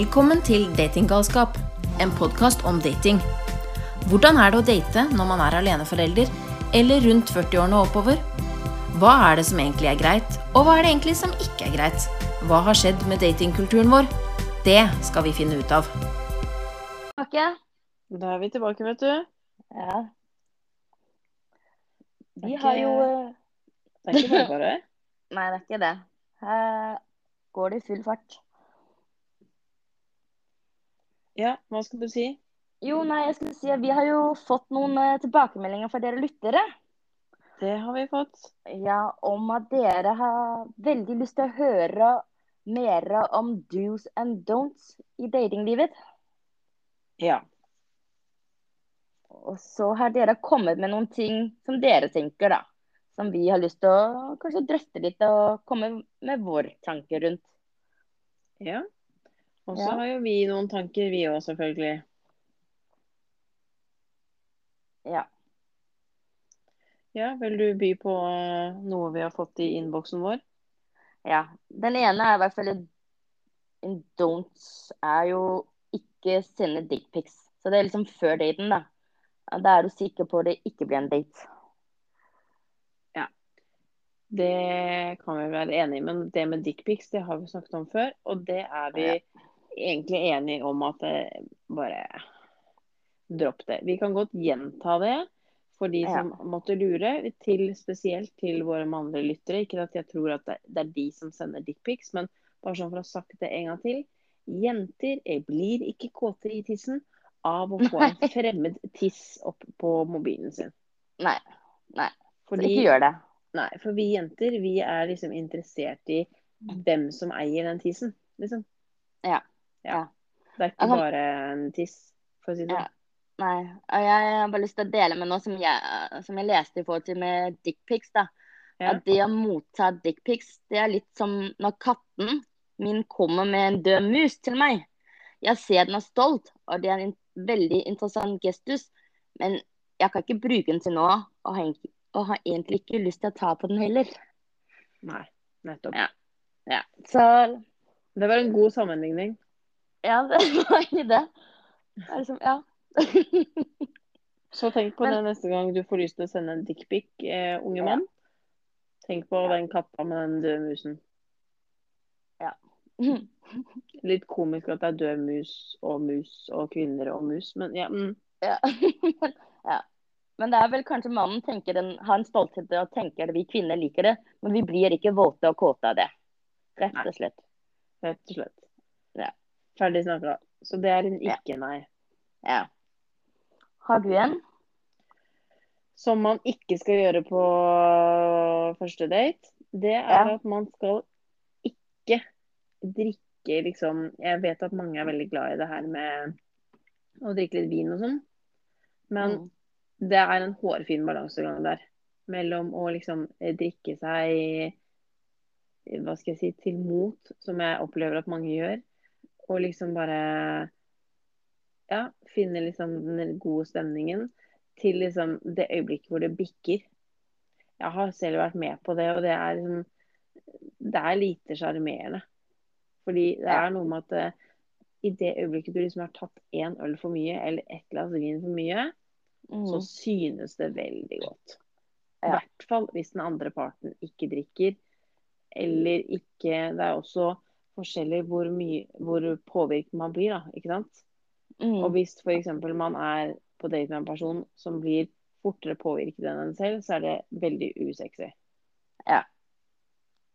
Velkommen til Datinggalskap, en podkast om dating. Hvordan er det å date når man er aleneforelder, eller rundt 40-årene og oppover? Hva er det som egentlig er greit, og hva er det egentlig som ikke er greit? Hva har skjedd med datingkulturen vår? Det skal vi finne ut av. Okay. Da er vi tilbake, vet du. Ja. Vi har jo eh, Det er ikke bare bare. Nei, det er ikke det. Her går det i full fart. Ja, hva skal du si? Jo, nei, jeg skulle si at vi har jo fått noen eh, tilbakemeldinger fra dere lyttere. Det har vi fått. Ja, om at dere har veldig lyst til å høre mer om do's and don'ts i datinglivet. Ja. Og så har dere kommet med noen ting som dere tenker, da. Som vi har lyst til å kanskje drøfte litt og komme med vår tanke rundt. ja. Og så Ja. har jo vi noen tanker, vi òg, selvfølgelig. Ja. Ja, vil du by på eh, noe vi har fått i innboksen vår? Ja. Den ene er i hvert fall en, don'ts don't er jo ikke sende dickpics. Så det er liksom før daten, da. Da er du sikker på det ikke blir en date. Ja. Det kan vi være enig i, men det med dickpics, det har vi snakket om før. Og det er vi Ja. Egentlig enig om at det bare Dropp det. Vi kan godt gjenta det for de Ja. som måtte lure, til, spesielt til våre mannlige lyttere. Ikke at jeg tror at det, er de som sender dickpics, men bare sånn for å ha sagt det en gang til. Jenter blir ikke kåte i tissen av å få en fremmed tiss opp på mobilen sin. Nei. Nei. Så Fordi, ikke gjør det. nei, for vi jenter vi er liksom interessert i hvem som eier den tissen. Liksom. Ja. Ja. Ja. Det er ikke Altså- bare en tiss, for å si det Ja. sånn. Nei. Og jeg har bare lyst til å dele med noe som jeg, som jeg leste i forhold til med dickpics. Ja. At det å motta dickpics, det er litt som når katten min kommer med en død mus til meg. Jeg ser den er stolt, og det er en veldig interessant gestus, men jeg kan ikke bruke den til noe, og har, og har egentlig ikke lyst til å ta på den heller. Nei, nettopp. Ja. Ja. Så Det var en god sammenligning. Ja, det var egentlig det. det er liksom, ja. Så tenk på Men- det neste gang du får lyst til å sende en dickpic, eh, unge Ja. mann. Tenk på den katta med den døde musen. Litt komisk at det er død mus og mus og kvinner og mus, men ja. Mm. Ja. ja. Men det er vel kanskje mannen tenker en, har en stolthet og tenker at vi kvinner liker det, men vi blir ikke våte og kåte av det. Rett og slett. Rett og slett. Ferdig snakka. Så det er en ikke-nei. Ja. Har du en? Som man ikke skal gjøre på første date, det er Ja. at man skal ikke drikke liksom Jeg vet at mange er veldig glad i det her med å drikke litt vin og sånn, men Mm. det er en hårfin balansegang der mellom å liksom drikke seg hva skal jeg si, til mot, som jeg opplever at mange gjør, og liksom bare ja, finne liksom den gode stemningen til liksom det øyeblikket hvor det bikker. Jeg har selv vært med på det, og det er liksom Det er lite sjarmerende. Fordi det er noe med at eh, i det øyeblikket du liksom har tatt én øl for mye, eller ett glass vin for mye, så Mm. synes det veldig godt. I Ja. hvert fall hvis den andre parten ikke drikker, eller ikke Det er også forskjellig hvor mye hvor påvirket man blir, da, ikke sant? Mm. Og hvis f.eks. man er på date med en person som blir fortere påvirket enn en selv, så er det veldig usexy.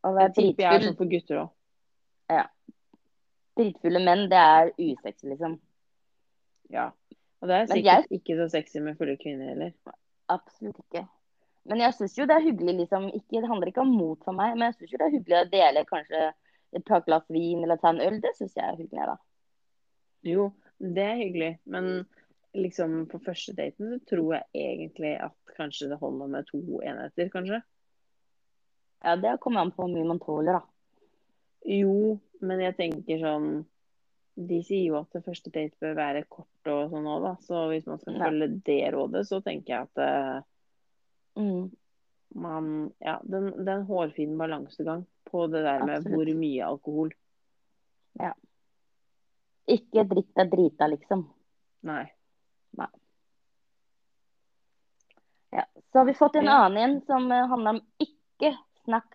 Å Det være tipper jeg er sånn for gutter òg. dritfulle menn, det er usexy, liksom. Ja. Og det er sikkert sikkert ikke så sexy med fulle kvinner heller. Absolutt ikke. Men jeg syns jo det er hyggelig, liksom. Ikke, det handler ikke om mot for meg, men jeg syns jo det er hyggelig å dele kanskje et par glass vin eller ta en øl. Det syns jeg er hyggelig, da. Jo, det er hyggelig, men liksom på første daten så tror jeg egentlig at kanskje det holder med to enheter, kanskje. Ja, det kommer an på hvor mye man tåler, da. Jo, men jeg tenker sånn De sier jo at det første date bør være kort og sånn òg, da. Så hvis man skal Ja. følge det rådet, så tenker jeg at uh, Mm. Man Ja, den, det er en hårfin balansegang på det der med Absolutt. hvor mye alkohol. Ja. Ikke drikk deg drita, liksom. Nei. Ja. Så har vi fått en annen en som eh, handler om ikke snakk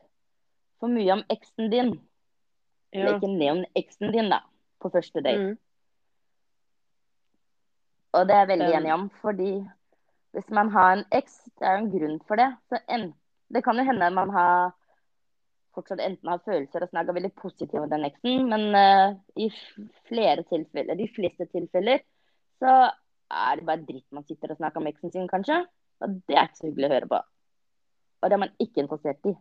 for mye om eksen din. Eller Ja. ikke nevn eksen din, da, på første date. Mm. Og det er jeg veldig enig om, fordi hvis man har en eks, det er jo en grunn for det. Så en, det kan jo hende man har fortsatt enten har følelser og snakker veldig positivt om den eksen, men uh, i flere tilfeller, de fleste tilfeller, så er det bare dritt man sitter og snakker om eksen sin, kanskje. Og det er ikke så hyggelig å høre på. Og det er man ikke interessert i.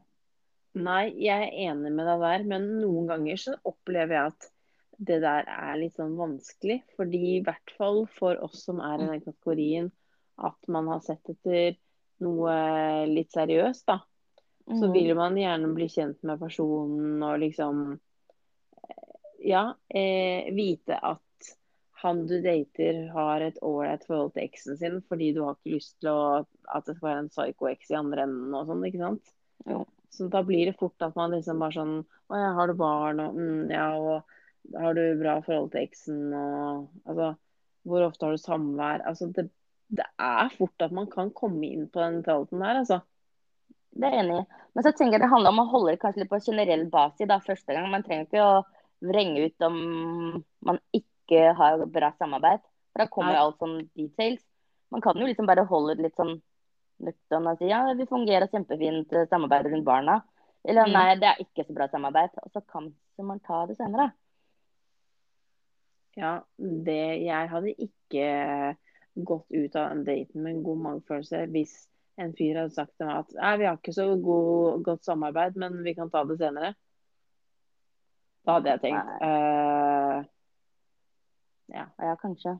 Nei, jeg er enig med deg der, men noen ganger så opplever jeg at det der er litt sånn vanskelig. Fordi i hvert fall for oss som er i den kategorien at man har sett etter noe litt seriøst, da. Så mm. vil man gjerne bli kjent med personen og liksom Ja, eh, vite at han du dater har et ålreit forhold til eksen sin, fordi du har ikke lyst til å, at det skal være en psycho-eks i andre enden og sånn, ikke sant? Jo. Så da blir det fort at man liksom bare sånn Å ja, har du barn? Og mm, ja, og har du bra forhold til eksen? Og altså Hvor ofte har du samvær? Altså det, det er fort at man kan komme inn på den tralten der, altså. Det er jeg enig i. Men så tenker jeg det handler om å holde det kanskje litt på generell basis da, første gang. Man trenger ikke å vrenge ut om man ikke har bra samarbeid. For da kommer Nei. alt sånn details. Man kan jo liksom bare holde det litt sånn nøktern og si ja, vi fungerer kjempefint eh, samarbeid rundt barna. Eller Mm. nei, det er ikke så bra samarbeid. Og så kan man ta det senere. Ja, det Jeg hadde ikke gått ut av den daten med en god magefølelse hvis en fyr hadde sagt til meg at nei, vi har ikke så god, godt samarbeid, men vi kan ta det senere. Da hadde jeg tenkt uh, Ja. Ja, kanskje.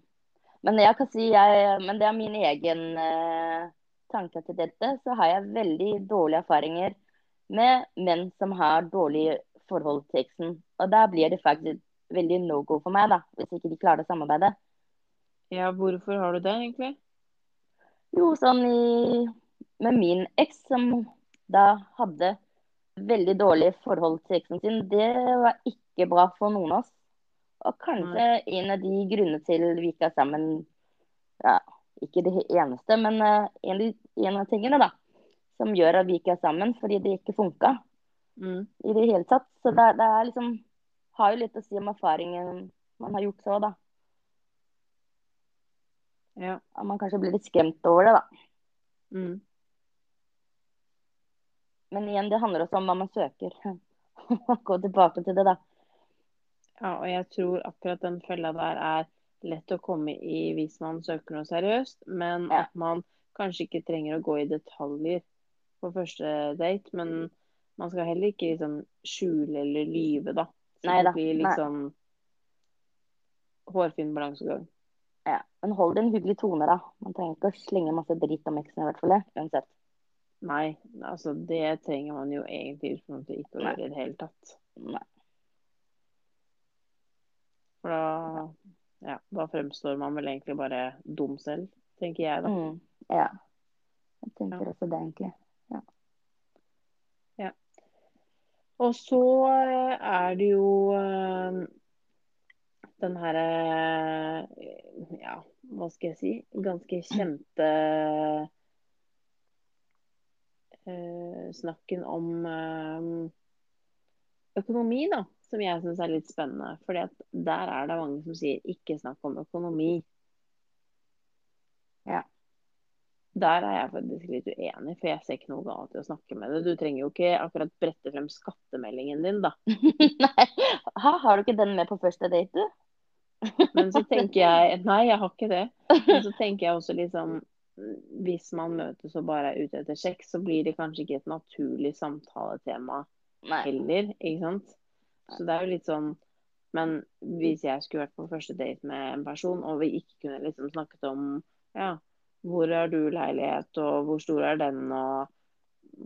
Men jeg kan si jeg, men det er min egen uh, tanke til dette. Så har jeg veldig dårlige erfaringer med menn som har dårlig forhold til eksen. Og da blir det faktisk veldig no go for meg, da, hvis ikke de klarer å samarbeide. Ja, hvorfor har du det, egentlig? Jo, sånn i Med min eks, som da hadde veldig dårlig forhold til eksen sin, det var ikke bra for noen av oss. Og kanskje en av de grunnene til vi ikke er sammen ja, Ikke det eneste, men eh, en, en av tingene da, som gjør at vi ikke er sammen, fordi det ikke funka Mm. i det hele tatt. Så det, det er liksom Har jo litt å si om erfaringen man har gjort så, da. Ja. At man kanskje blir litt skremt over det, da. Mm. Men igjen, det handler også om hva man søker. Gå tilbake til det, da. Ja, og jeg tror akkurat den fella der er lett å komme i hvis man søker noe seriøst, men Ja. at man kanskje ikke trenger å gå i detaljer på første date. Men man skal heller ikke liksom skjule eller lyve, da. Så Neida, det blir nei. litt sånn hårfin balansegang. Ja. Men hold det en hyggelig tone, da. Man trenger ikke å slenge masse dritt om eksen i hvert fall. Uansett. Nei, altså det trenger man jo egentlig ikke å gjøre i det hele tatt. Nei. For da, ja, da fremstår man vel egentlig bare dum selv, tenker jeg da. Mm. Ja. Jeg tenker Ja. også det, egentlig. Ja. Og så eh, er det jo eh, den herre Ja, hva skal jeg si? Ganske kjente eh, snakken om eh, økonomi, da. Som jeg syns er litt spennende. For der er det mange som sier 'ikke snakk om økonomi'. Ja. Der er jeg faktisk litt uenig, for jeg ser ikke noe galt i å snakke med det. Du trenger jo ikke akkurat brette frem skattemeldingen din, da. Nei. Ha, har du ikke den med på første date, du? Men så tenker jeg Nei, jeg har ikke det. Men så tenker jeg også liksom Hvis man møtes og bare er ute etter sex, så blir det kanskje ikke et naturlig samtaletema heller, ikke sant? Så det er jo litt sånn Men hvis jeg skulle vært på første date med en person, og vi ikke kunne liksom snakket om ja, hvor har du leilighet, og hvor stor er den, og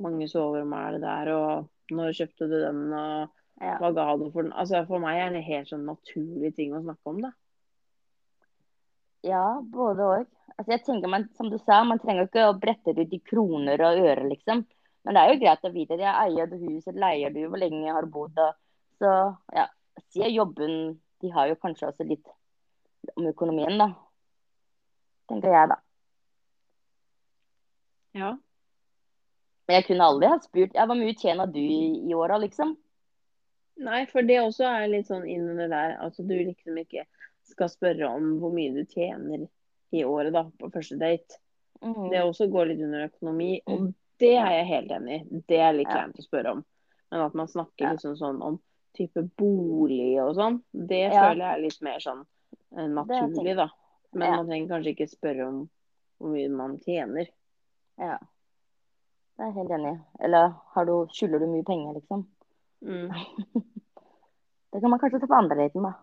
mange soverom er det der, og når kjøpte du den, og Ja. for den? Altså For meg er det helt sånn naturlig ting å snakke om, da. ja, både òg. Altså, jeg tenker man, som du sa, man trenger ikke å brette det ut i kroner og øre, liksom. Men det er jo greit å vite det. Eier du huset, leier du, hvor lenge jeg har bodd og Så ja, sier jobben de har jo kanskje også litt om økonomien, da. Tenker jeg, da. Ja. Men jeg kunne aldri ha spurt ja, hvor mye tjener du i, i åra, liksom. Nei, for det også er litt sånn inn under der. Altså du liksom ikke skal spørre om hvor mye du tjener i året da, på første date. Mm. Det også går litt under økonomi, og det er jeg helt enig i. Det er litt Ja. kleint å spørre om. Men at man snakker Ja. liksom sånn om type bolig og sånn, det Ja. føler jeg er litt mer sånn eh, naturlig, da. Men Ja. man trenger kanskje ikke spørre om hvor mye man tjener. Ja. Det er jeg helt enig i. Eller har du, skylder du mye penger, liksom? Mm. Det kan man kanskje ta på andre daten, da.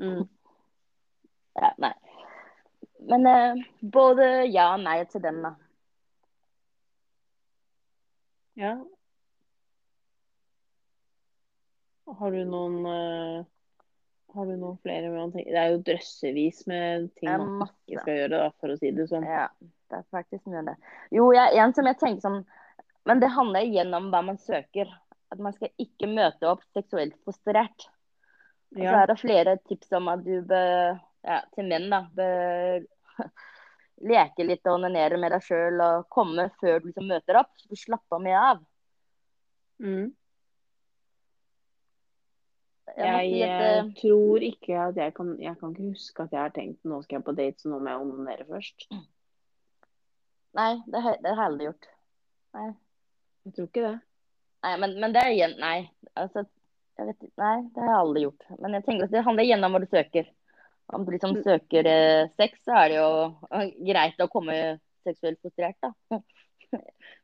Mm. Ja, nei. Men eh, både ja og nei til den, da. Ja. Har du noen eh, Har du noen flere tenker Det er jo drøssevis med ting man ikke skal gjøre, da, for å si det sånn. Ja, det er faktisk mye av det. Jo, jeg, en som jeg tenker sånn Men det handler igjen om hva man søker. At man skal ikke møte opp seksuelt frustrert. Og så er det flere tips om at du bør, ja, til menn, da, bør leke litt og onanere med deg sjøl og komme før du liksom møter opp, så du slapper mer av. Mm. Jeg, si at, eh, tror ikke at jeg kan Jeg kan ikke huske at jeg har tenkt nå skal jeg på date, så nå må jeg onanere først. Nei, det, det har jeg aldri gjort. Nei, Jeg tror ikke det. Nei men, men det er Nei. Altså, vet, nei, det har jeg aldri gjort. Men jeg tenker at det handler igjen om hva du søker. Om du liksom søker eh, sex, så er det jo eh, greit å komme seksuelt frustrert, da.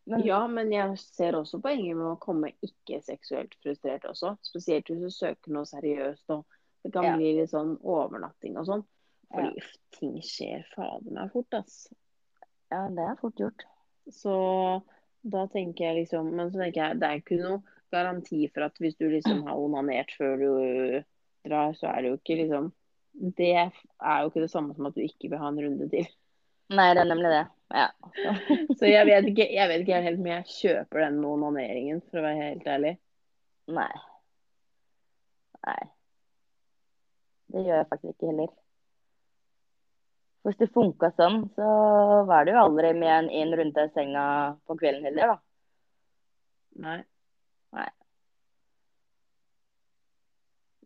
Men Ja, men jeg ser også poenget med å komme ikke seksuelt frustrert også. Spesielt hvis du søker noe seriøst og det kan Ja. bli litt sånn overnatting og sånn. Fordi ting skjer fader meg fort, ass. ja, det er fort gjort. Så da tenker jeg liksom Men så tenker jeg det er ikke noe garanti for at hvis du liksom har onanert før du drar, så er det jo ikke liksom Det er jo ikke det samme som at du ikke vil ha en runde til. Nei, det er nemlig det. Ja. Så jeg vet ikke, jeg vet ikke helt om jeg kjøper den med onaneringen, for å være helt ærlig. Nei. Nei. Det gjør jeg faktisk ikke heller. Hvis det funka sånn, så var det jo aldri mer enn én runde i senga på kvelden heller, da. Nei. Nei.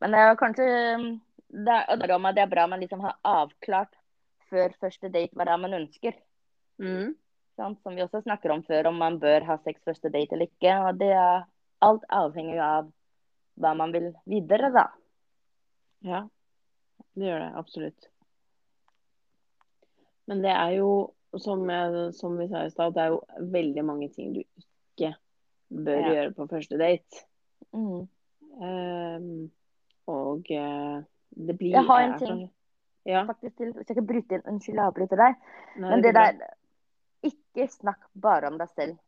Men det er jo kanskje det er om at det er bra man liksom har avklart før første date hva det er man ønsker. Mm. Sånn, Som vi også snakker om før, om man bør ha sex første date eller ikke. Og det er alt avhengig av hva man vil videre, da. Ja, det gjør det absolutt. Men det er jo, som, jeg, som vi sa i stad, det er jo veldig mange ting du ikke bør Ja. gjøre på første date. Mm. Um, og eh, det blir Jeg har en ting. Ja. Faktisk til, Hvis jeg ikke bryter inn, unnskyld, jeg avbryter deg. Nei, Men det det der Ikke snakk bare om deg selv.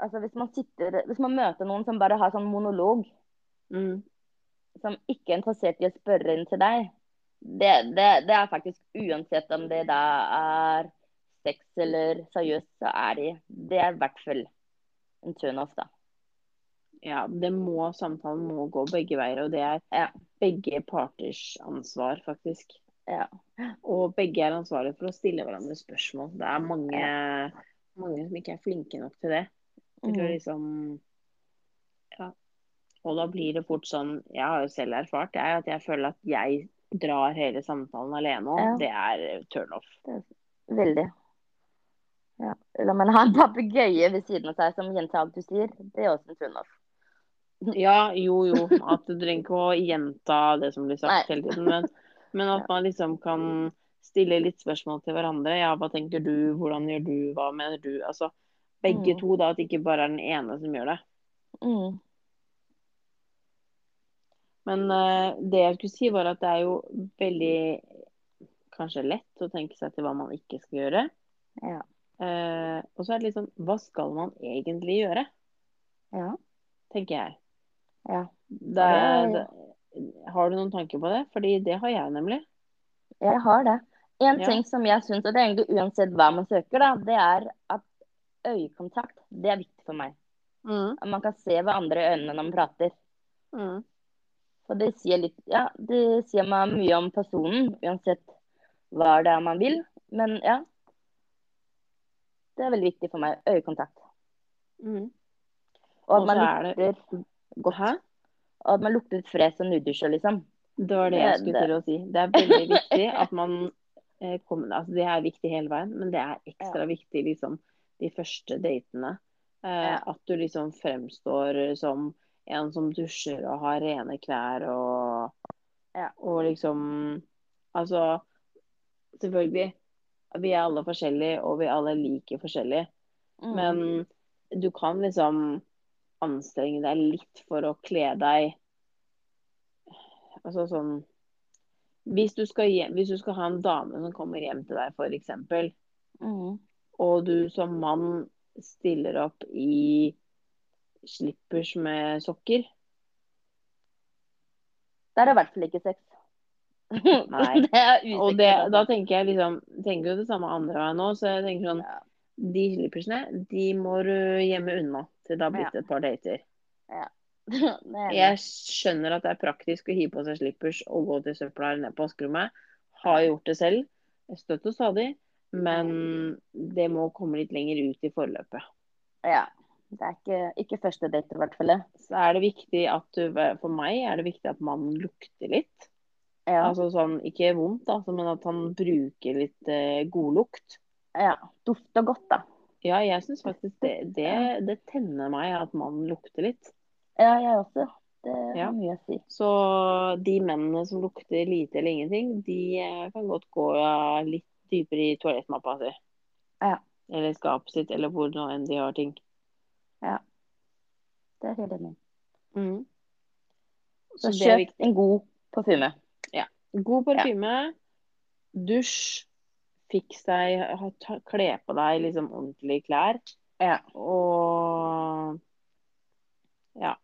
Altså Hvis man sitter Hvis man møter noen som bare har sånn monolog, Mm. som ikke er interessert i å spørre inn til deg, det, det, det er faktisk uansett om det da er sex eller seriøst, så er det Det er i hvert fall en turnoff, da. Ja, det må, samtalen må gå begge veier, og det er Ja. begge parters ansvar, faktisk. Ja. Og begge er ansvarlige for å stille hverandre spørsmål. Det er mange, mange som ikke er flinke nok til det. Mm. liksom Ja. Og da blir det fort sånn Jeg har jo selv erfart jeg, at jeg føler at jeg drar hele samtalen alene òg. Ja. Det er turnoff. Veldig. Ja. Eller man har en papegøye ved siden av seg som gjentar alt du sier. Det er også en turn-off. Ja, jo, jo. At du trenger ikke å gjenta det som blir sagt Nei. hele tiden. Men, men at man liksom kan stille litt spørsmål til hverandre. Ja, hva tenker du? Hvordan gjør du? Hva mener du? Altså begge Mm. to, da. At det ikke bare er den ene som gjør det. Mm. Men eh, det jeg skulle si, var at det er jo veldig kanskje lett å tenke seg til hva man ikke skal gjøre. Ja. Uh, og så er det litt sånn Hva skal man egentlig gjøre? ja. Tenker jeg. Ja. Det, det, har du noen tanker på det? Fordi det har jeg nemlig. Jeg har det. En Ja. ting som jeg syns, og det er egentlig uansett hva man søker, da, det er at øyekontakt, det er viktig for meg. Mm. At man kan se hverandre i øynene når man prater. Mm. For det sier litt Ja, det sier meg mye om personen, uansett hva det er man vil. Men ja. Det er veldig viktig for meg. Øyekontakt. Mm. Og at man så er det- lukter godt. Hæ? Og at man lukter fres og nudusjer, liksom. Det var det jeg skulle til å si. Det er veldig viktig at man eh, kommer Altså, det er viktig hele veien, men det er ekstra viktig liksom de første datene. Eh, Ja. At du liksom fremstår som en som dusjer og har rene klær og Ja. Og liksom Altså, selvfølgelig. Vi er alle forskjellige, og vi alle liker forskjellig. Mm. Men du kan liksom anstrenge deg litt for å kle deg Altså sånn hvis du, skal hvis du skal ha en dame som kommer hjem til deg, f.eks., Mm. og du som mann stiller opp i slippers med sokker Det er i hvert fall ikke sex. Nei. det er. Og det, da tenker jeg liksom Tenker jo det samme andre veien nå, så jeg tenker sånn ja. De slippersene, de må du gjemme unna til det har blitt Ja. et par dater. er. Jeg skjønner at det er praktisk å hive på seg slippers og gå til søpla eller ned på vaskerommet. Har gjort det selv, støtt og stadig. Men det må komme litt lenger ut i forløpet. Ja. Det er ikke, ikke første date, i hvert fall. Så er det viktig at du For meg er det viktig at mannen lukter litt. Ja. Altså sånn, ikke vondt, altså, men at han bruker litt eh, godlukt. ja. Dufter godt, da. Ja, jeg syns faktisk det, det, det tenner meg at mannen lukter litt. Ja, jeg også. Det har Ja. mye å si. Så de mennene som lukter lite eller ingenting, de eh, kan godt gå litt dypere i toalettmappa si. Ja. Eller skapet sitt, eller hvor nå enn de har ting. Det er helt enig. Mm. Så Så kjøp en god parfyme. God parfyme, dusj, fiks deg, kle på deg liksom ordentlige klær. Ja. Og ja.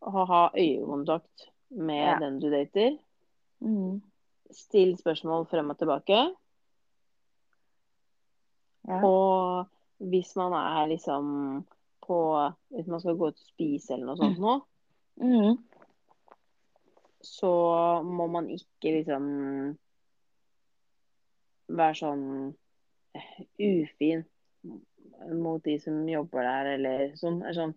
Og ha øyekontakt med Ja. den du dater. Mm. Still spørsmål frem og tilbake. Ja. Og hvis man er liksom på Hvis man skal gå ut og spise eller noe sånt nå, Mm. så må man ikke liksom være sånn eh, ufin mot de som jobber der, eller sånn. Sånn.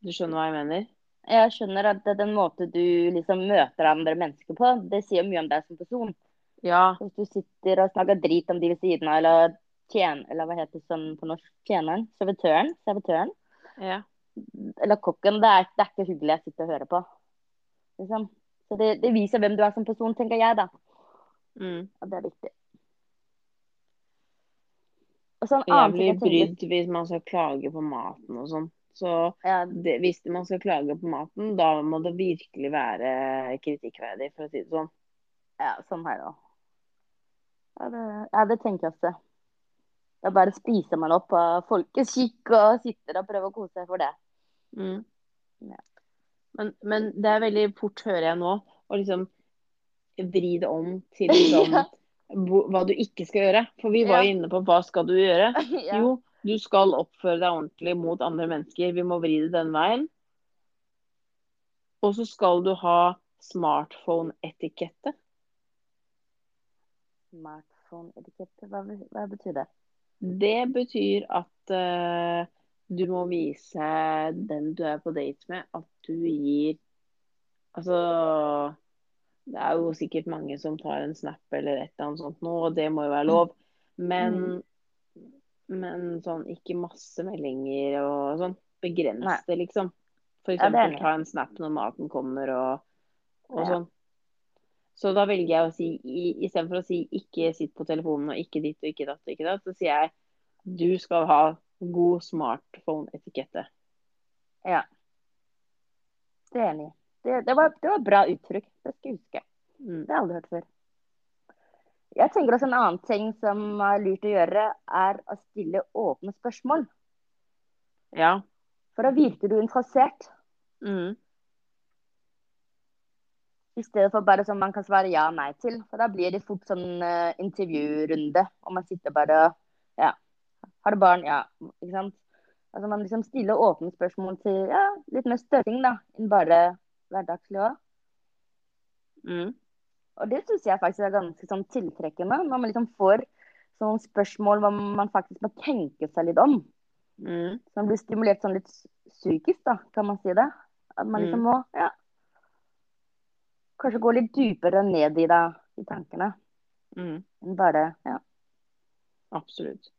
Du skjønner hva jeg mener? Jeg skjønner at det den måte du liksom møter andre mennesker på, det sier mye om deg som person. Ja. Hvis du sitter og snakker drit om de ved siden av, eller tjen... Eller hva heter det sånn på norsk? Tjeneren? Servitøren? Servitøren? Ja. Eller kokken. Det er, det er ikke hyggelig jeg sitter og hører på. Liksom. Så det, det viser hvem du er som person, tenker jeg, da. Mm. Og det er viktig. Og så en Jeg blir brydd hvis man skal klage på maten og sånn. Så ja, det, hvis man skal klage på maten, da må det virkelig være kritikkverdig, for å si det sånn. ja, sånn her òg. Ja, det, ja, det tenker jeg også. Da bare spiser man opp av folkets skikk og sitter og prøver å kose seg for det. Mm. Ja. Men, men det er veldig fort, hører jeg nå, å liksom vri det om til liksom Ja. hva du ikke skal gjøre. For vi var Ja. inne på hva skal du gjøre. ja. Jo, du skal oppføre deg ordentlig mot andre mennesker. Vi må vri det den veien. Og så skal du ha smartphone-etikette. Smartphone-etikette, hva, hva betyr det? Det betyr at uh, du må vise den du er på date med, at du gir Altså Det er jo sikkert mange som tar en snap eller et eller annet sånt nå, og det må jo være lov. Men, men sånn ikke masse meldinger og sånn. Begrens det, liksom. For Ja, eksempel enig. ta en snap når maten kommer og, og Ja. sånn. Så da velger jeg å si, istedenfor å si ikke sitt på telefonen og ikke ditt og ikke datt og ikke datt, så sier jeg du skal ha god smartphone-etikette. Ja. Det er enig. Det, det, var, det var bra uttrykk. Det skal jeg huske. Mm. Det har jeg aldri hørt før. Jeg tenker også en annen ting som er lurt å gjøre, er å stille åpne spørsmål. Ja. For da virker du interessert, Mm. I stedet for bare som man kan svare ja og nei til. For da blir det fort sånn uh, intervjurunde, og man sitter bare og Ja. Har du barn? Ja. Ikke sant? Altså Man liksom stiller åpne spørsmål til ja, litt mer større ting, da, enn bare hverdagslig òg. Mm. Og det syns jeg faktisk er ganske sånn tiltrekkende, når man liksom får sånne spørsmål hvor man faktisk må tenke seg litt om. Mm. Så man blir stimulert sånn litt psykisk, da, kan man si det. At man liksom Mm. må ja, kanskje gå litt dypere ned i deg, i tankene. Mm. Enn bare ja. Absolutt.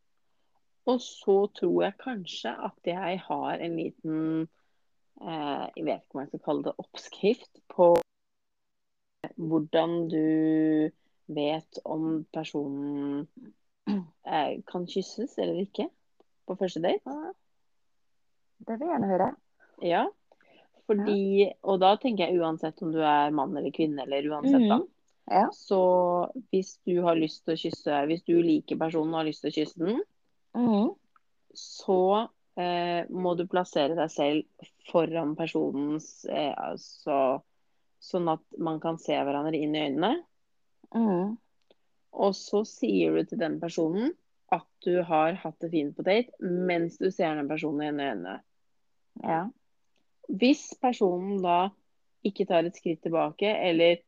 Og så tror jeg kanskje at jeg har en liten eh, Jeg vet ikke om jeg skal kalle det oppskrift på hvordan du vet om personen eh, kan kysses eller ikke på første date. Det vil jeg gjerne høre. Ja. Fordi, og da tenker jeg uansett om du er mann eller kvinne, eller uansett, da. Mhm. Ja. Så hvis du har lyst til å kysse Hvis du liker personen og har lyst til å kysse den, mm. så eh, må du plassere deg selv foran personens eh, altså, Sånn at man kan se hverandre inn i øynene. Mm. Og så sier du til den personen at du har hatt det fint på date mens du ser den personen inn i øynene. Ja. Hvis personen da ikke tar et skritt tilbake, eller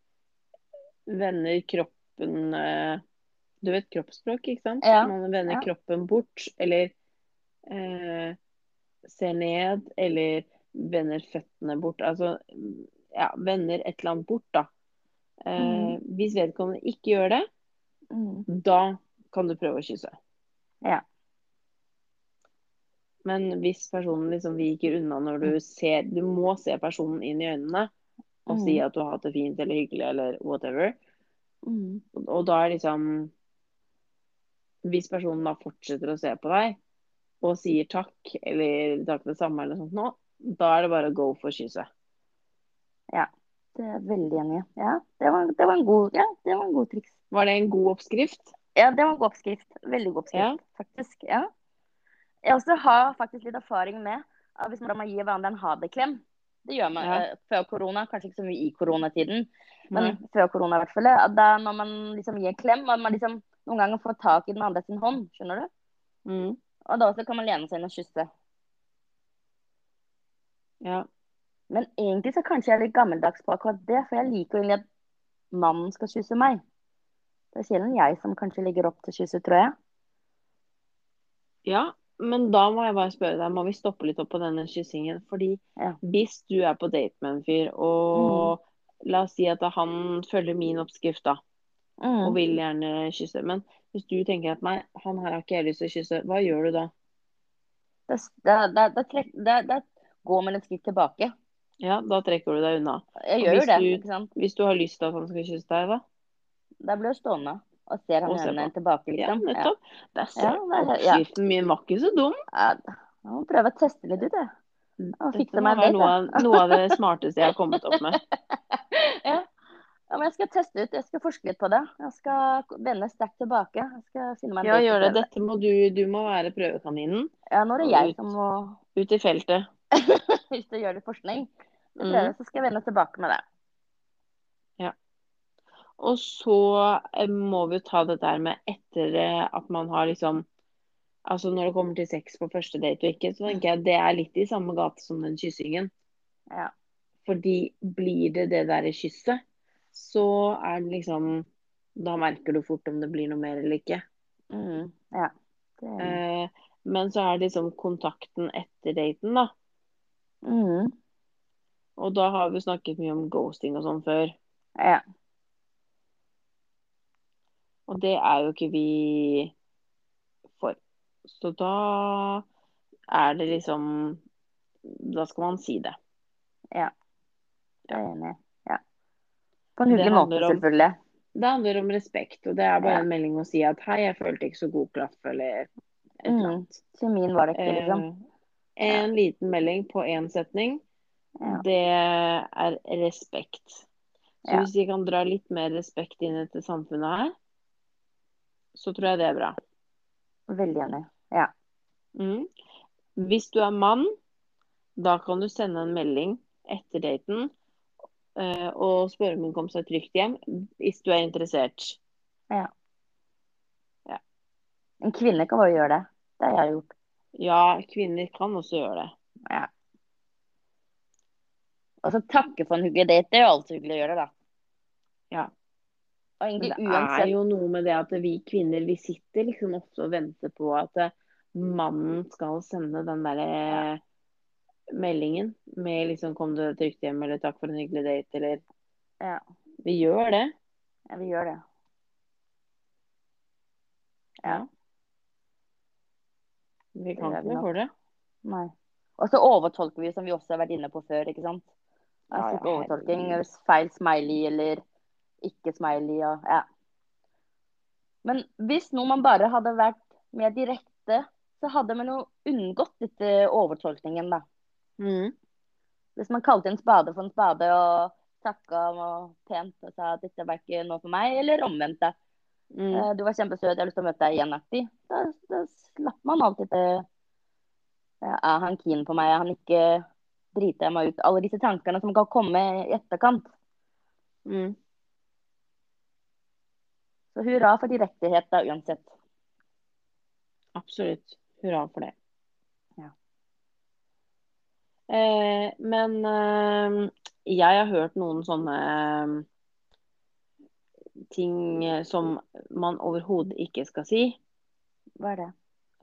vender kroppen eh, Du vet kroppsspråk, ikke sant? Ja, Man vender ja. kroppen bort, eller eh, ser ned, eller vender føttene bort. Altså ja, vender et eller annet bort, da. Eh, Hvis vedkommende ikke gjør det, mm. da kan du prøve å kysse. Ja. Men hvis personen liksom viker unna når du ser Du må se personen inn i øynene og si Mhm. at du har hatt det fint eller hyggelig eller whatever. Mm. Og- da er liksom Hvis personen da fortsetter å se på deg og sier takk eller takk det samme eller noe sånt nå, da er det bare å go for kysset. Det er jeg veldig enig i. Ja, det var, det var en god, ja, det var en god triks. Var det en god oppskrift? Ja, det var en god oppskrift. Veldig god oppskrift, faktisk. Ja. Jeg også har faktisk litt erfaring med at hvis man gir hverandre en ha det-klem. Det gjør man Ja. eh, før korona, kanskje ikke så mye i koronatiden, men mm. før korona i hvert fall. Da når man liksom gir en klem, at man liksom noen ganger får tak i den andre sin hånd, skjønner du? Mm. Og da også kan man lene seg inn og kysse. Ja. Men egentlig så kanskje jeg er litt gammeldags på akkurat det, for jeg liker egentlig at mannen skal kysse meg. Det er sjelden jeg som kanskje ligger opp til kysset, tror jeg. Ja, men da må jeg bare spørre deg, må vi stoppe litt opp på denne kyssingen? Fordi Ja. hvis du er på date med en fyr, og la oss si at han følger min oppskrift, da, og Mm. vil gjerne kysse, men hvis du tenker at nei, han her har ikke jeg lyst til å kysse, hva gjør du da? Da, går man et skritt tilbake. Ja, da trekker du deg unna. Jeg gjør jo det, du- ikke sant? Hvis du har lyst til at han skal kysse deg, da? Da blir jeg stående og ser han henne tilbake, liksom. Ja. nettopp. Der ser du. det ja. Oppskriften min var ikke så dum. Ja, jeg må prøve å teste litt ut, jeg. Og fikse meg date, noe av, noe av det smarteste jeg har kommet opp med. ja. ja, men jeg skal teste ut. Jeg skal forske litt på det. Jeg skal vende sterkt tilbake. Jeg skal finne meg en Ja, date gjør det. Dette må du, du må være prøvekaninen. Ja, nå er det jeg ut. som må Ut i feltet. Hvis du gjør litt forskning. Prøver, Mm. så skal jeg vende tilbake med det. Og så eh, må vi jo ta det der med etter at man har liksom Altså når det kommer til sex på første date og ikke, så tenker jeg det er litt i samme gate som den kyssingen. Ja. Fordi blir det det derre kysset, så er det liksom Da merker du fort om det blir noe mer eller ikke. Mm. ja. Det. Eh, men så er det liksom kontakten etter daten, da. mm. Og da har vi snakket mye om ghosting og sånn før. Ja. Og det er jo ikke vi for. Så da er det liksom Da skal man si det. Ja. Jeg er enig. Ja. På en hyggelig måte, om- selvfølgelig. Det handler om respekt, og det er bare Ja. en melding å si at 'hei, jeg følte ikke så god klaff', eller et eller Mm. Kjemien var det ikke, liksom. Eh, en liten melding på én setning, Ja. det er respekt. Så Ja. hvis vi kan dra litt mer respekt inn i dette samfunnet her, så tror jeg det er bra. Veldig enig. Ja. Mm. Hvis du er mann, da kan du sende en melding etter daten uh, og spørre om hun kom seg trygt hjem, hvis du er interessert. Ja. En kvinne kan bare gjøre det. Det har jeg gjort. Ja, kvinner kan også gjøre det. Ja. Og så takke for en hyggelig date. Det er jo alltid hyggelig å gjøre det, da. Ja. Egentlig det er jo noe med det at vi kvinner, vi sitter liksom ofte og venter på at eh, mannen skal sende den derre meldingen med liksom 'kom du trygt hjem', eller 'takk for en hyggelig date', eller Ja, Vi gjør det. ja vi gjør det. Ja. Vi kan ikke noe for det. Nei. Og så overtolker vi, som vi også har vært inne på før, ikke sant? Altså, Ja, ja, overtolking. Feil smiley eller ikke smiley og ja. Men hvis noe man bare hadde vært mer direkte, så hadde man jo unngått dette overtolkningen, da. Mm. Hvis man kalte en spade for en spade og takka og pent og sa at dette var ikke noe for meg, eller omvendt. da. Mm. Eh, Du var kjempesøt, jeg har lyst til å møte deg igjen. aktig. Da, da slapp man alltid til ja, Er han keen på meg? Er han ikke Driter jeg meg ut? Alle disse tankene som kan komme i etterkant. Mm. Så hurra for direktehet, da, uansett. Absolutt. Hurra for det. Ja. Eh, men eh, jeg har hørt noen sånne eh, ting eh, som man overhodet ikke skal si. Hva er det?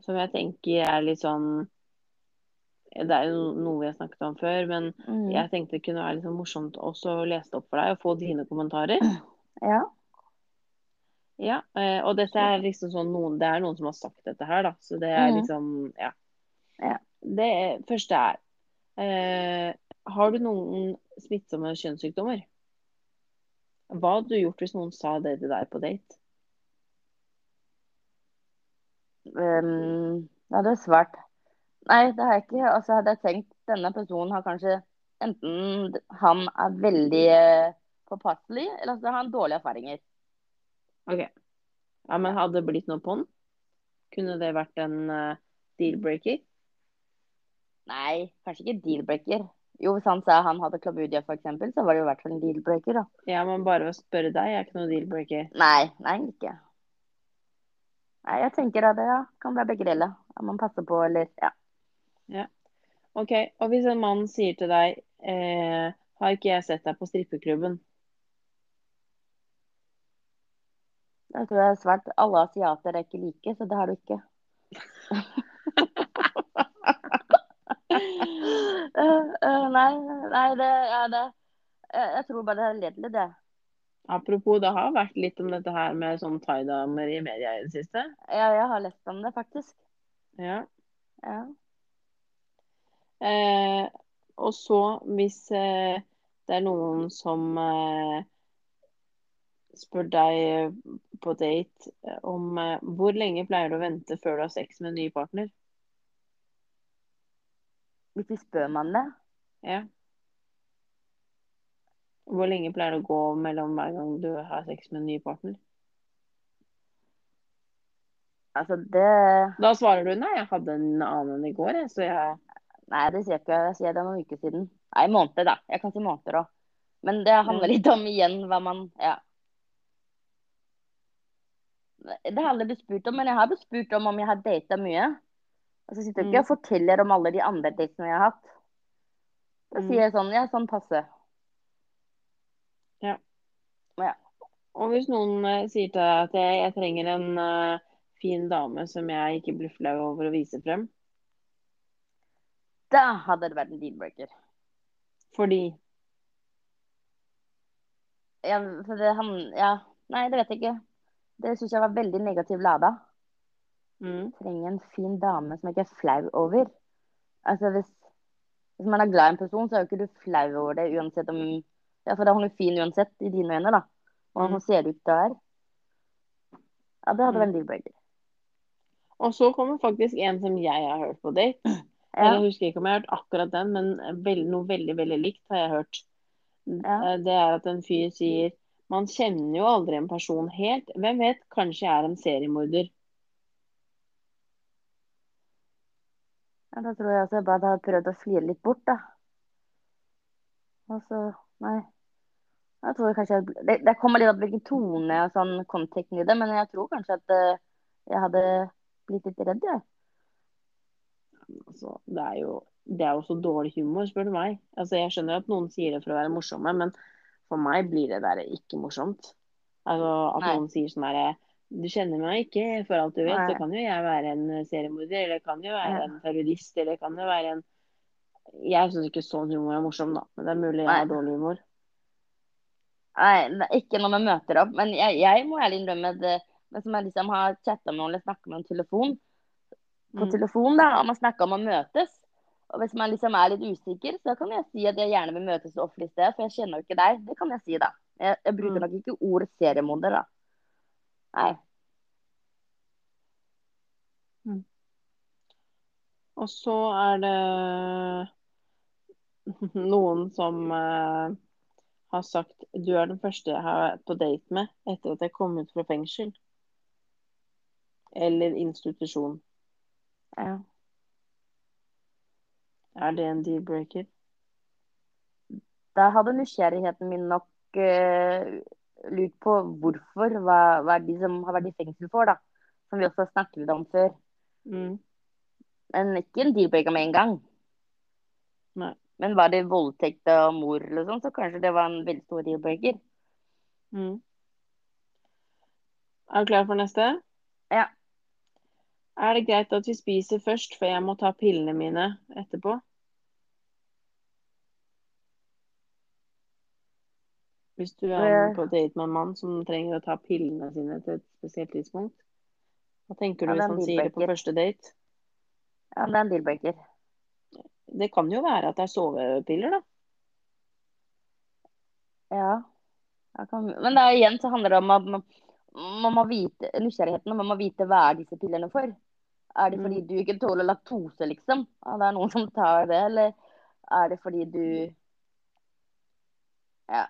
Som jeg tenker er litt sånn Det er jo noe vi har snakket om før, men Mm. jeg tenkte det kunne være litt sånn morsomt også å lese det opp for deg og få dine kommentarer. Ja. Ja, eh, og dette er liksom sånn noen, Det er noen som har sagt dette her, da. Så det er Mhm. liksom Ja. Ja. Det første er eh, Har du noen smittsomme kjønnssykdommer? Hva hadde du gjort hvis noen sa det til deg på date? Um, jeg hadde svart Nei, det har jeg ikke. Altså hadde jeg tenkt denne personen har kanskje Enten han er veldig eh, påpasselig, eller så har han dårlige erfaringer. OK. Ja, men hadde det blitt noe på den? Kunne det vært en uh, deal-breaker? Nei, kanskje ikke deal-breaker. Jo, hvis han sa han hadde klamydia, f.eks., så var det jo i hvert fall en deal-breaker, da. Ja, men bare å spørre deg er ikke noe deal-breaker. Nei, nei, ikke. Nei, jeg tenker at det ja, kan være begge deler. At man passer på, eller ja. OK, og hvis en mann sier til deg eh, Har ikke jeg sett deg på strippeklubben? Jeg tror det er svært alle asiater er ikke like, så det har du ikke. Eh, eh, nei, nei, det er det. Jeg, jeg tror bare det er ledelig, det. Apropos, det har vært litt om dette her med sånn thaidamer i media i det siste. Ja, jeg har lest om det, faktisk. Ja. Ja. Eh, og så, hvis eh, det er noen som eh, spør deg på date eh, om eh, hvor lenge pleier du å vente før du har sex med en ny partner? Hvis vi spør man det Ja. Hvor lenge pleier det å gå mellom hver gang du har sex med en ny partner? Altså, det Da svarer du nei, jeg hadde en annen i går, så jeg Nei, det sier jeg ikke. Jeg sier det noen uker siden. Nei, måneder, da. Jeg kan si måneder òg. Men det handler litt om igjen hva man Ja. Det har aldri blitt spurt om, men jeg har blitt spurt om om jeg har data mye. Og så sitter jeg ikke og forteller om alle de andre datene jeg har hatt. Da Mm. sier jeg sånn Ja, sånn passe. Og hvis noen uh, sier til deg at jeg, jeg trenger en uh, fin dame som jeg ikke blir flau over å vise frem, Da hadde det vært en deal-breaker. fordi Ja, for det han Ja, nei, det vet jeg ikke. Det syns jeg var veldig negativ lada. mm, trenger en fin dame som jeg ikke er flau over. Altså hvis, hvis man er glad i en person, så er jo ikke du flau over det uansett om Ja, for da er hun jo fin uansett, i dine øyne, da. Og Mm. hun ser ut der. Ja, det hadde Mm. vært en deal-breaker. Og så kommer faktisk en som jeg har hørt på date. Ja. Jeg husker ikke om jeg har hørt akkurat den, men noe veldig, veldig likt har jeg hørt. Ja. Eh, Det er at en fyr sier man kjenner jo aldri en person helt. Hvem vet, kanskje jeg er en seriemorder. ja, da tror jeg også jeg bare hadde prøvd å flire litt bort, da. Og så Nei. Jeg tror kanskje jeg, det, det kommer litt an på hvilken tone og sånn konteksten i det, men jeg tror kanskje at eh, jeg hadde blitt litt redd, jeg. Altså, det er jo det er jo så dårlig humor, spør du meg. Altså, jeg skjønner at noen sier det for å være morsomme, men For meg blir det der ikke morsomt. Altså at Nei. noen sier sånn herre Du kjenner meg ikke, for alt du vet, så kan jo jeg være en seriemorder, eller kan jo være Nei. en terrorist, eller kan jo være en Jeg syns ikke sånn humor er morsom, da. Men det er mulig jeg har dårlig humor. Nei, det er ikke når man møter opp. Men jeg, jeg må ærlig innrømme det. Men som jeg liksom har chatta med eller snakka med om telefon, på Mm. telefon, da, og man snakker om å møtes. Og hvis man liksom er litt usikker, så kan jeg si at jeg gjerne vil møtes offentlig offentlig sted, for jeg kjenner jo ikke deg. Det kan jeg si, da. Jeg, jeg bruker Mm. nok ikke ordet seriemorder, da. Nei. Og så er det noen som uh, har sagt du er den første jeg har vært på date med etter at jeg kom ut fra fengsel. Eller institusjon. Ja. Er det en deal-breaker? Da hadde nysgjerrigheten min nok uh, lurt på hvorfor. Hva, hva er de som har vært i fengsel for, da? Som vi også har snakket litt om før. Mm. Men ikke en deal-breaker med en gang. Nei. Men var det voldtekt av mor eller sånn, så kanskje det var en veldig stor deal-breaker. Mm. Er du klar for neste? Ja. Er det greit at vi spiser først, for jeg må ta pillene mine etterpå? Hvis du er på date med en mann som trenger å ta pillene sine til et spesielt tidspunkt, hva tenker du Ja, hvis han sier det på første date? Ja, det er en deal-breaker. Det kan jo være at det er sovepiller, da. Ja. Kan... Men det er igjen så handler det om at man, man må vite nysgjerrigheten, man må vite hva er disse pillene for. Er det fordi Mm. du ikke tåler laktose, liksom? Ja, det er noen som tar det, eller er det fordi du Ja.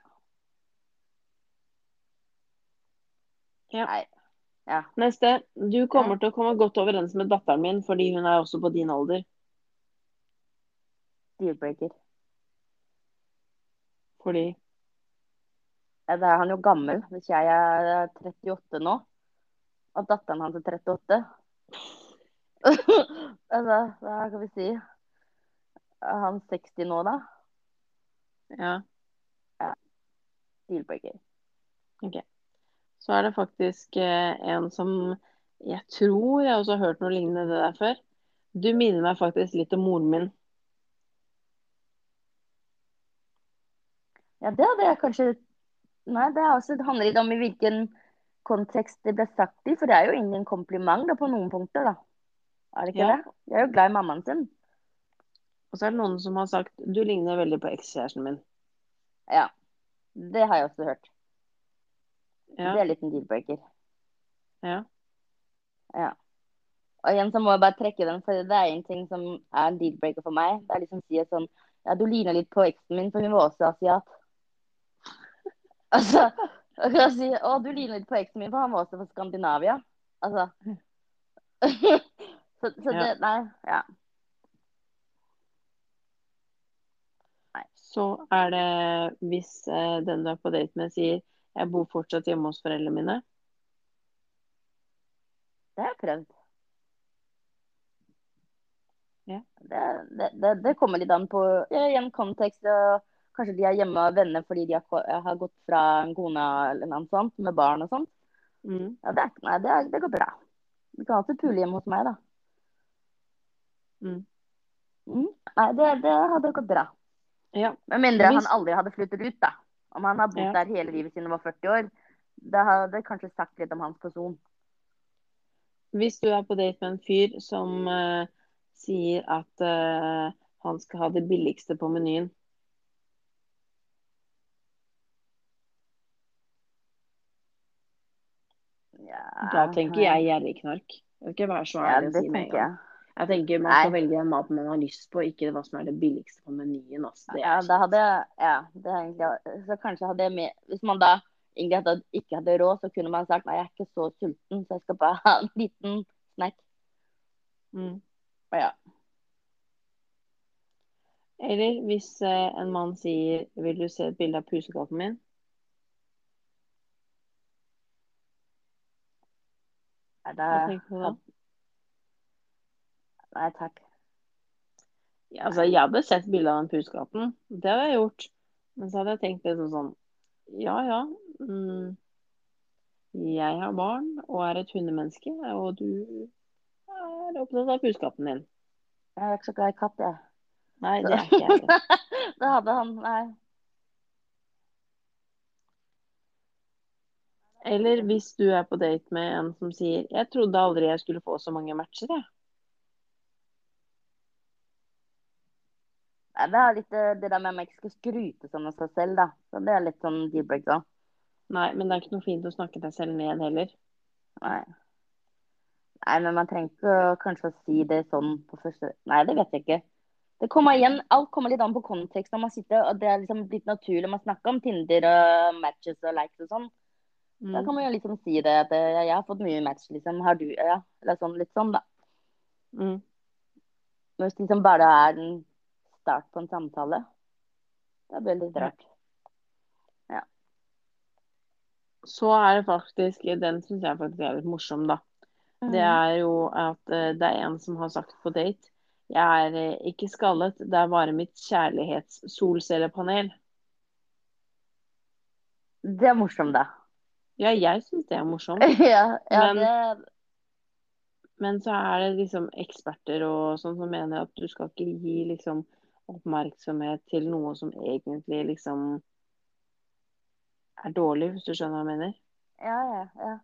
Ja. Nei. Ja. Neste. Du kommer til å komme godt overens med datteren min fordi hun er også på din alder. Deal-breaker. Fordi Ja, Da er han jo gammel. Hvis jeg er 38 nå, og datteren hans er 38 Altså, hva kan vi si? Er han 60 nå, da? Ja. Deal-breaker. Så er det faktisk eh, en som jeg tror jeg også har hørt noe lignende det der før. Du minner meg faktisk litt om moren min. Ja, det hadde jeg kanskje Nei, det, også, det handler litt om i hvilken kontekst det ble sagt i, for det er jo ingen kompliment da, på noen punkter, da. Er det ikke Ja. det? Jeg er jo glad i mammaen sin. Og så er det noen som har sagt du ligner veldig på ekskjæresten min. Ja. Det har jeg også hørt. Ja. Det er litt en deal-breaker. ja. Ja. Og igjen så må jeg bare trekke den, for det er en ting som er en deal-breaker for meg. Det er liksom å si sånn Ja, du ligner litt på eksen min, for hun var også asiat. Altså jeg kan si Å, du ligner litt på eksen min, for han var også fra Skandinavia. Altså Så, så Ja. det Nei. Ja. Så er det hvis eh, den du er på date med sier jeg bor fortsatt hjemme hos foreldrene mine. Det har jeg prøvd. Ja. Det, det, det, det kommer litt an på ja, igjen kontekst. Og kanskje de er hjemme og venner fordi de har, har gått fra en kone eller noe sånt, med barn og sånt. Mm. Ja, det, er, nei, det, er, det går bra. Du kan alltid pule hjemme hos meg, da. Mm. Mm. Nei, det, det hadde gått bra. Ja. Med mindre Hvis- han aldri hadde flyttet ut, da. Om han har bodd Ja. der hele livet siden han var 40 år. Det hadde kanskje sagt litt om hans person. Hvis du er på date med en fyr som uh, sier at uh, han skal ha det billigste på menyen, Ja, da tenker jeg gjerrigknark. Jeg vil ikke være så ærlig ja, å si med en gang. Jeg. Tenker Man Nei. velge den maten man har lyst på, ikke hva som er det billigste på menyen. Altså. Det Ja, da hadde jeg Ja, det er egentlig Så kanskje hadde jeg med Hvis man da egentlig hadde, ikke hadde råd, så kunne man sagt nei, jeg er ikke så sulten, så jeg skal bare ha en liten snack. mm. Og ja. Eller hvis eh, en mann sier 'Vil du se et bilde av pusekatten min?' Er Hva det tenker du da? Nei takk. Ja, altså, jeg hadde sett bilde av den puskatten. Det hadde jeg gjort. Men så hadde jeg tenkt litt sånn ja ja. Mm. Jeg har barn og er et hundemenneske, og du er opptatt av puskatten din. Jeg er ikke så glad i katt, jeg. Nei, det er ikke jeg. Det hadde han. Nei. Eller hvis du er på date med en som sier 'Jeg trodde aldri jeg skulle få så mange matcher', jeg. Det er litt eh, det der med at man ikke skal skryte sånn av seg selv, da. Så det er litt sånn deal-breaker. Nei, men det er ikke noe fint å snakke deg selv ned heller. Nei. Nei, men man trenger ikke kanskje å si det sånn på første Nei, det vet jeg ikke. Det kommer igjen, Alt kommer litt an på kontekst når man sitter, og det er liksom blitt naturlig man snakker om Tinder og matches og likes og sånn. Da Mm. kan man jo liksom si det at eh, ja, jeg har fått mye match, liksom. Har du Ja. Eller sånn litt sånn, da. Mm. Men hvis liksom bare er en start på en samtale, Det blir veldig rart. Ja. Så er det faktisk Den syns jeg faktisk er litt morsom, da. Mm. Det er jo at eh, det er en som har sagt på date Jeg er eh, ikke skallet, det er bare mitt kjærlighetssolcellepanel. Det er morsomt, da. Ja, jeg syns det er morsomt. ja, ja Men- det Men så er det liksom eksperter og sånn som mener at du skal ikke gi liksom oppmerksomhet til noe som egentlig liksom er dårlig, hvis du skjønner hva jeg mener. Ja, ja, ja.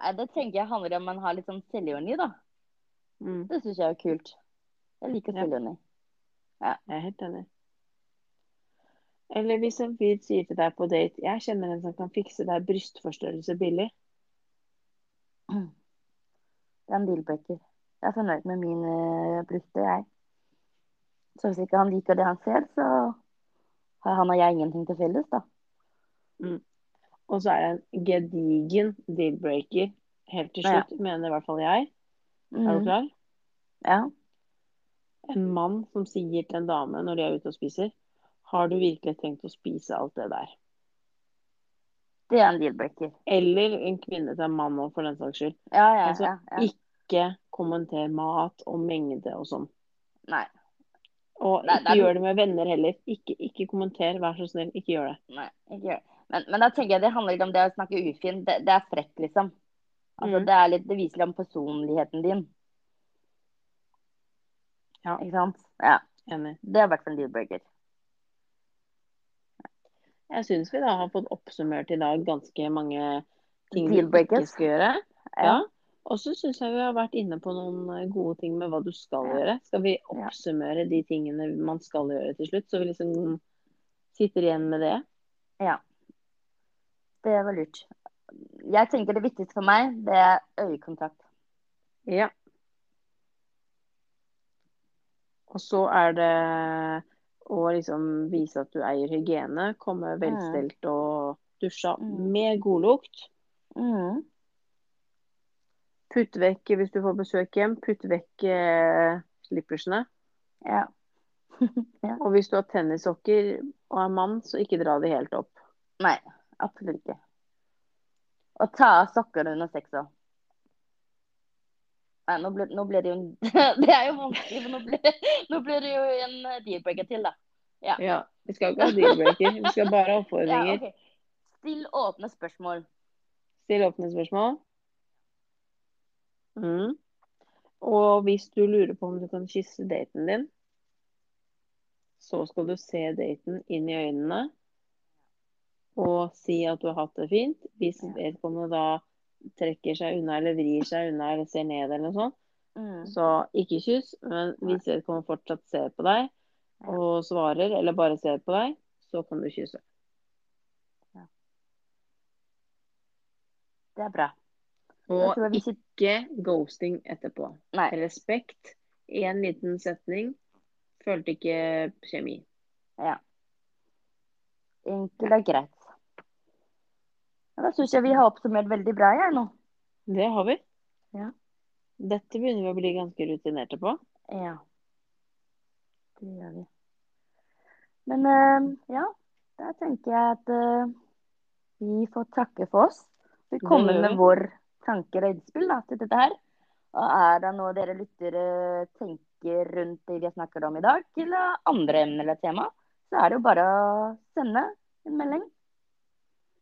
Nei, det tenker jeg handler om man har litt sånn selvironi, da. Mm, Det syns jeg er kult. Jeg liker Ja. ja. jeg er helt enig. Eller hvis en fyr sier til deg på date 'Jeg kjenner en som kan fikse deg brystforstørrelse billig'. Det er en deal-breaker. Jeg er fornøyd med min uh, bryster, jeg. Så hvis ikke han liker det han ser, så har han og jeg ingenting til felles, da. Og så er det en gedigen deal-breaker helt til Ja. slutt, mener i hvert fall jeg. Er du Mm. klar? Ja. En mann som sier til en dame når de er ute og spiser 'Har du virkelig tenkt å spise alt det der?' Det er en deal-breaker. Eller en kvinne til en mann òg, for den saks skyld. Ja, ja, Altså, ja, ja. Ikke kommenter mat og mengde og sånn. Nei. Og Nei, det ikke er- gjør det med venner heller. Ikke, ikke kommenter, vær så snill. Ikke gjør det. Nei, ikke gjør. Men, men da tenker jeg det handler ikke om det å snakke ufint. Det, det er frekt, liksom. Altså, Mm. det, litt, det viser litt om personligheten din. Ja. Ikke sant? Ja. Enig. Det hvert fall en deal-breaker. Jeg syns vi da har fått oppsummert i dag ganske mange ting vi ikke skal gjøre. Ja. Ja. Og så syns jeg vi har vært inne på noen eh, gode ting med hva du skal Ja. gjøre. Skal vi oppsummere de tingene man skal gjøre til slutt, så vi liksom sitter igjen med det? ja. Det var lurt. Jeg tenker det viktigste for meg, det er øyekontakt. Ja. Og så er det å liksom vise at du eier hygiene. Komme velstelt og dusja Mm. med godlukt. Mm. Putt vekk, hvis du får besøk hjem, putt vekk eh, slippersene. Ja. Og hvis du har tennissokker og er mann, så ikke dra de helt opp. Nei, absolutt ikke. Og ta av sokker under sex òg. Nei, nå ble, nå ble det jo en Det er jo vanskelig, for nå ble, nå ble det jo en deal-breaker til, da. Ja, Vi skal ikke ha deal-breaker, vi skal bare ha Ja, oppfordringer. Still åpne spørsmål. Still åpne spørsmål. Mm. Og hvis du lurer på om du kan kysse daten din, så skal du se daten inn i øynene og si at du har hatt det fint. Hvis vedkommende da trekker seg unna eller vrir seg unna eller ser ned eller noe sånt, Mm. så ikke kyss. Men hvis vedkommende fortsatt ser på deg og svarer eller bare ser på deg, så kan du kysse. Det er bra. Og ikke ghosting etterpå. Nei. Respekt. Én liten setning. Følte ikke kjemi. Ja. Enkelt og greit. Ja, da syns jeg vi har oppsummert veldig bra, jeg nå. Det har vi. Ja. Dette begynner vi å bli ganske rutinerte på. Ja. Det gjør vi. Men uh, ja, da tenker jeg at uh, vi får takke for oss. Vi kommer med vår tanker og innspill da, til dette her. Og er det noe dere lyttere tenker rundt det vi har snakket om i dag, eller andre emner eller tema, så er det jo bare å sende en melding.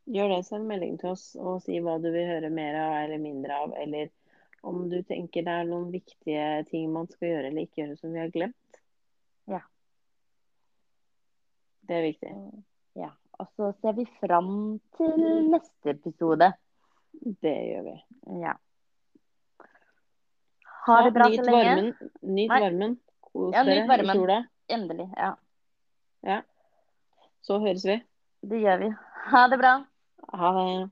Gjør det, send melding til oss og si hva du vil høre mer av eller mindre av, eller om du tenker det er noen viktige ting man skal gjøre eller ikke gjøre som vi har glemt. Ja. Det er viktig. Ja. Og så ser vi fram til neste episode. Det gjør vi. Ja. Ha det bra så lenge. Varmen. Nyt Nei. varmen. Kos Ja, nyt varmen. i sola. Endelig. Ja, Ja. Så høres vi. det gjør vi. Ha det bra. Ha det.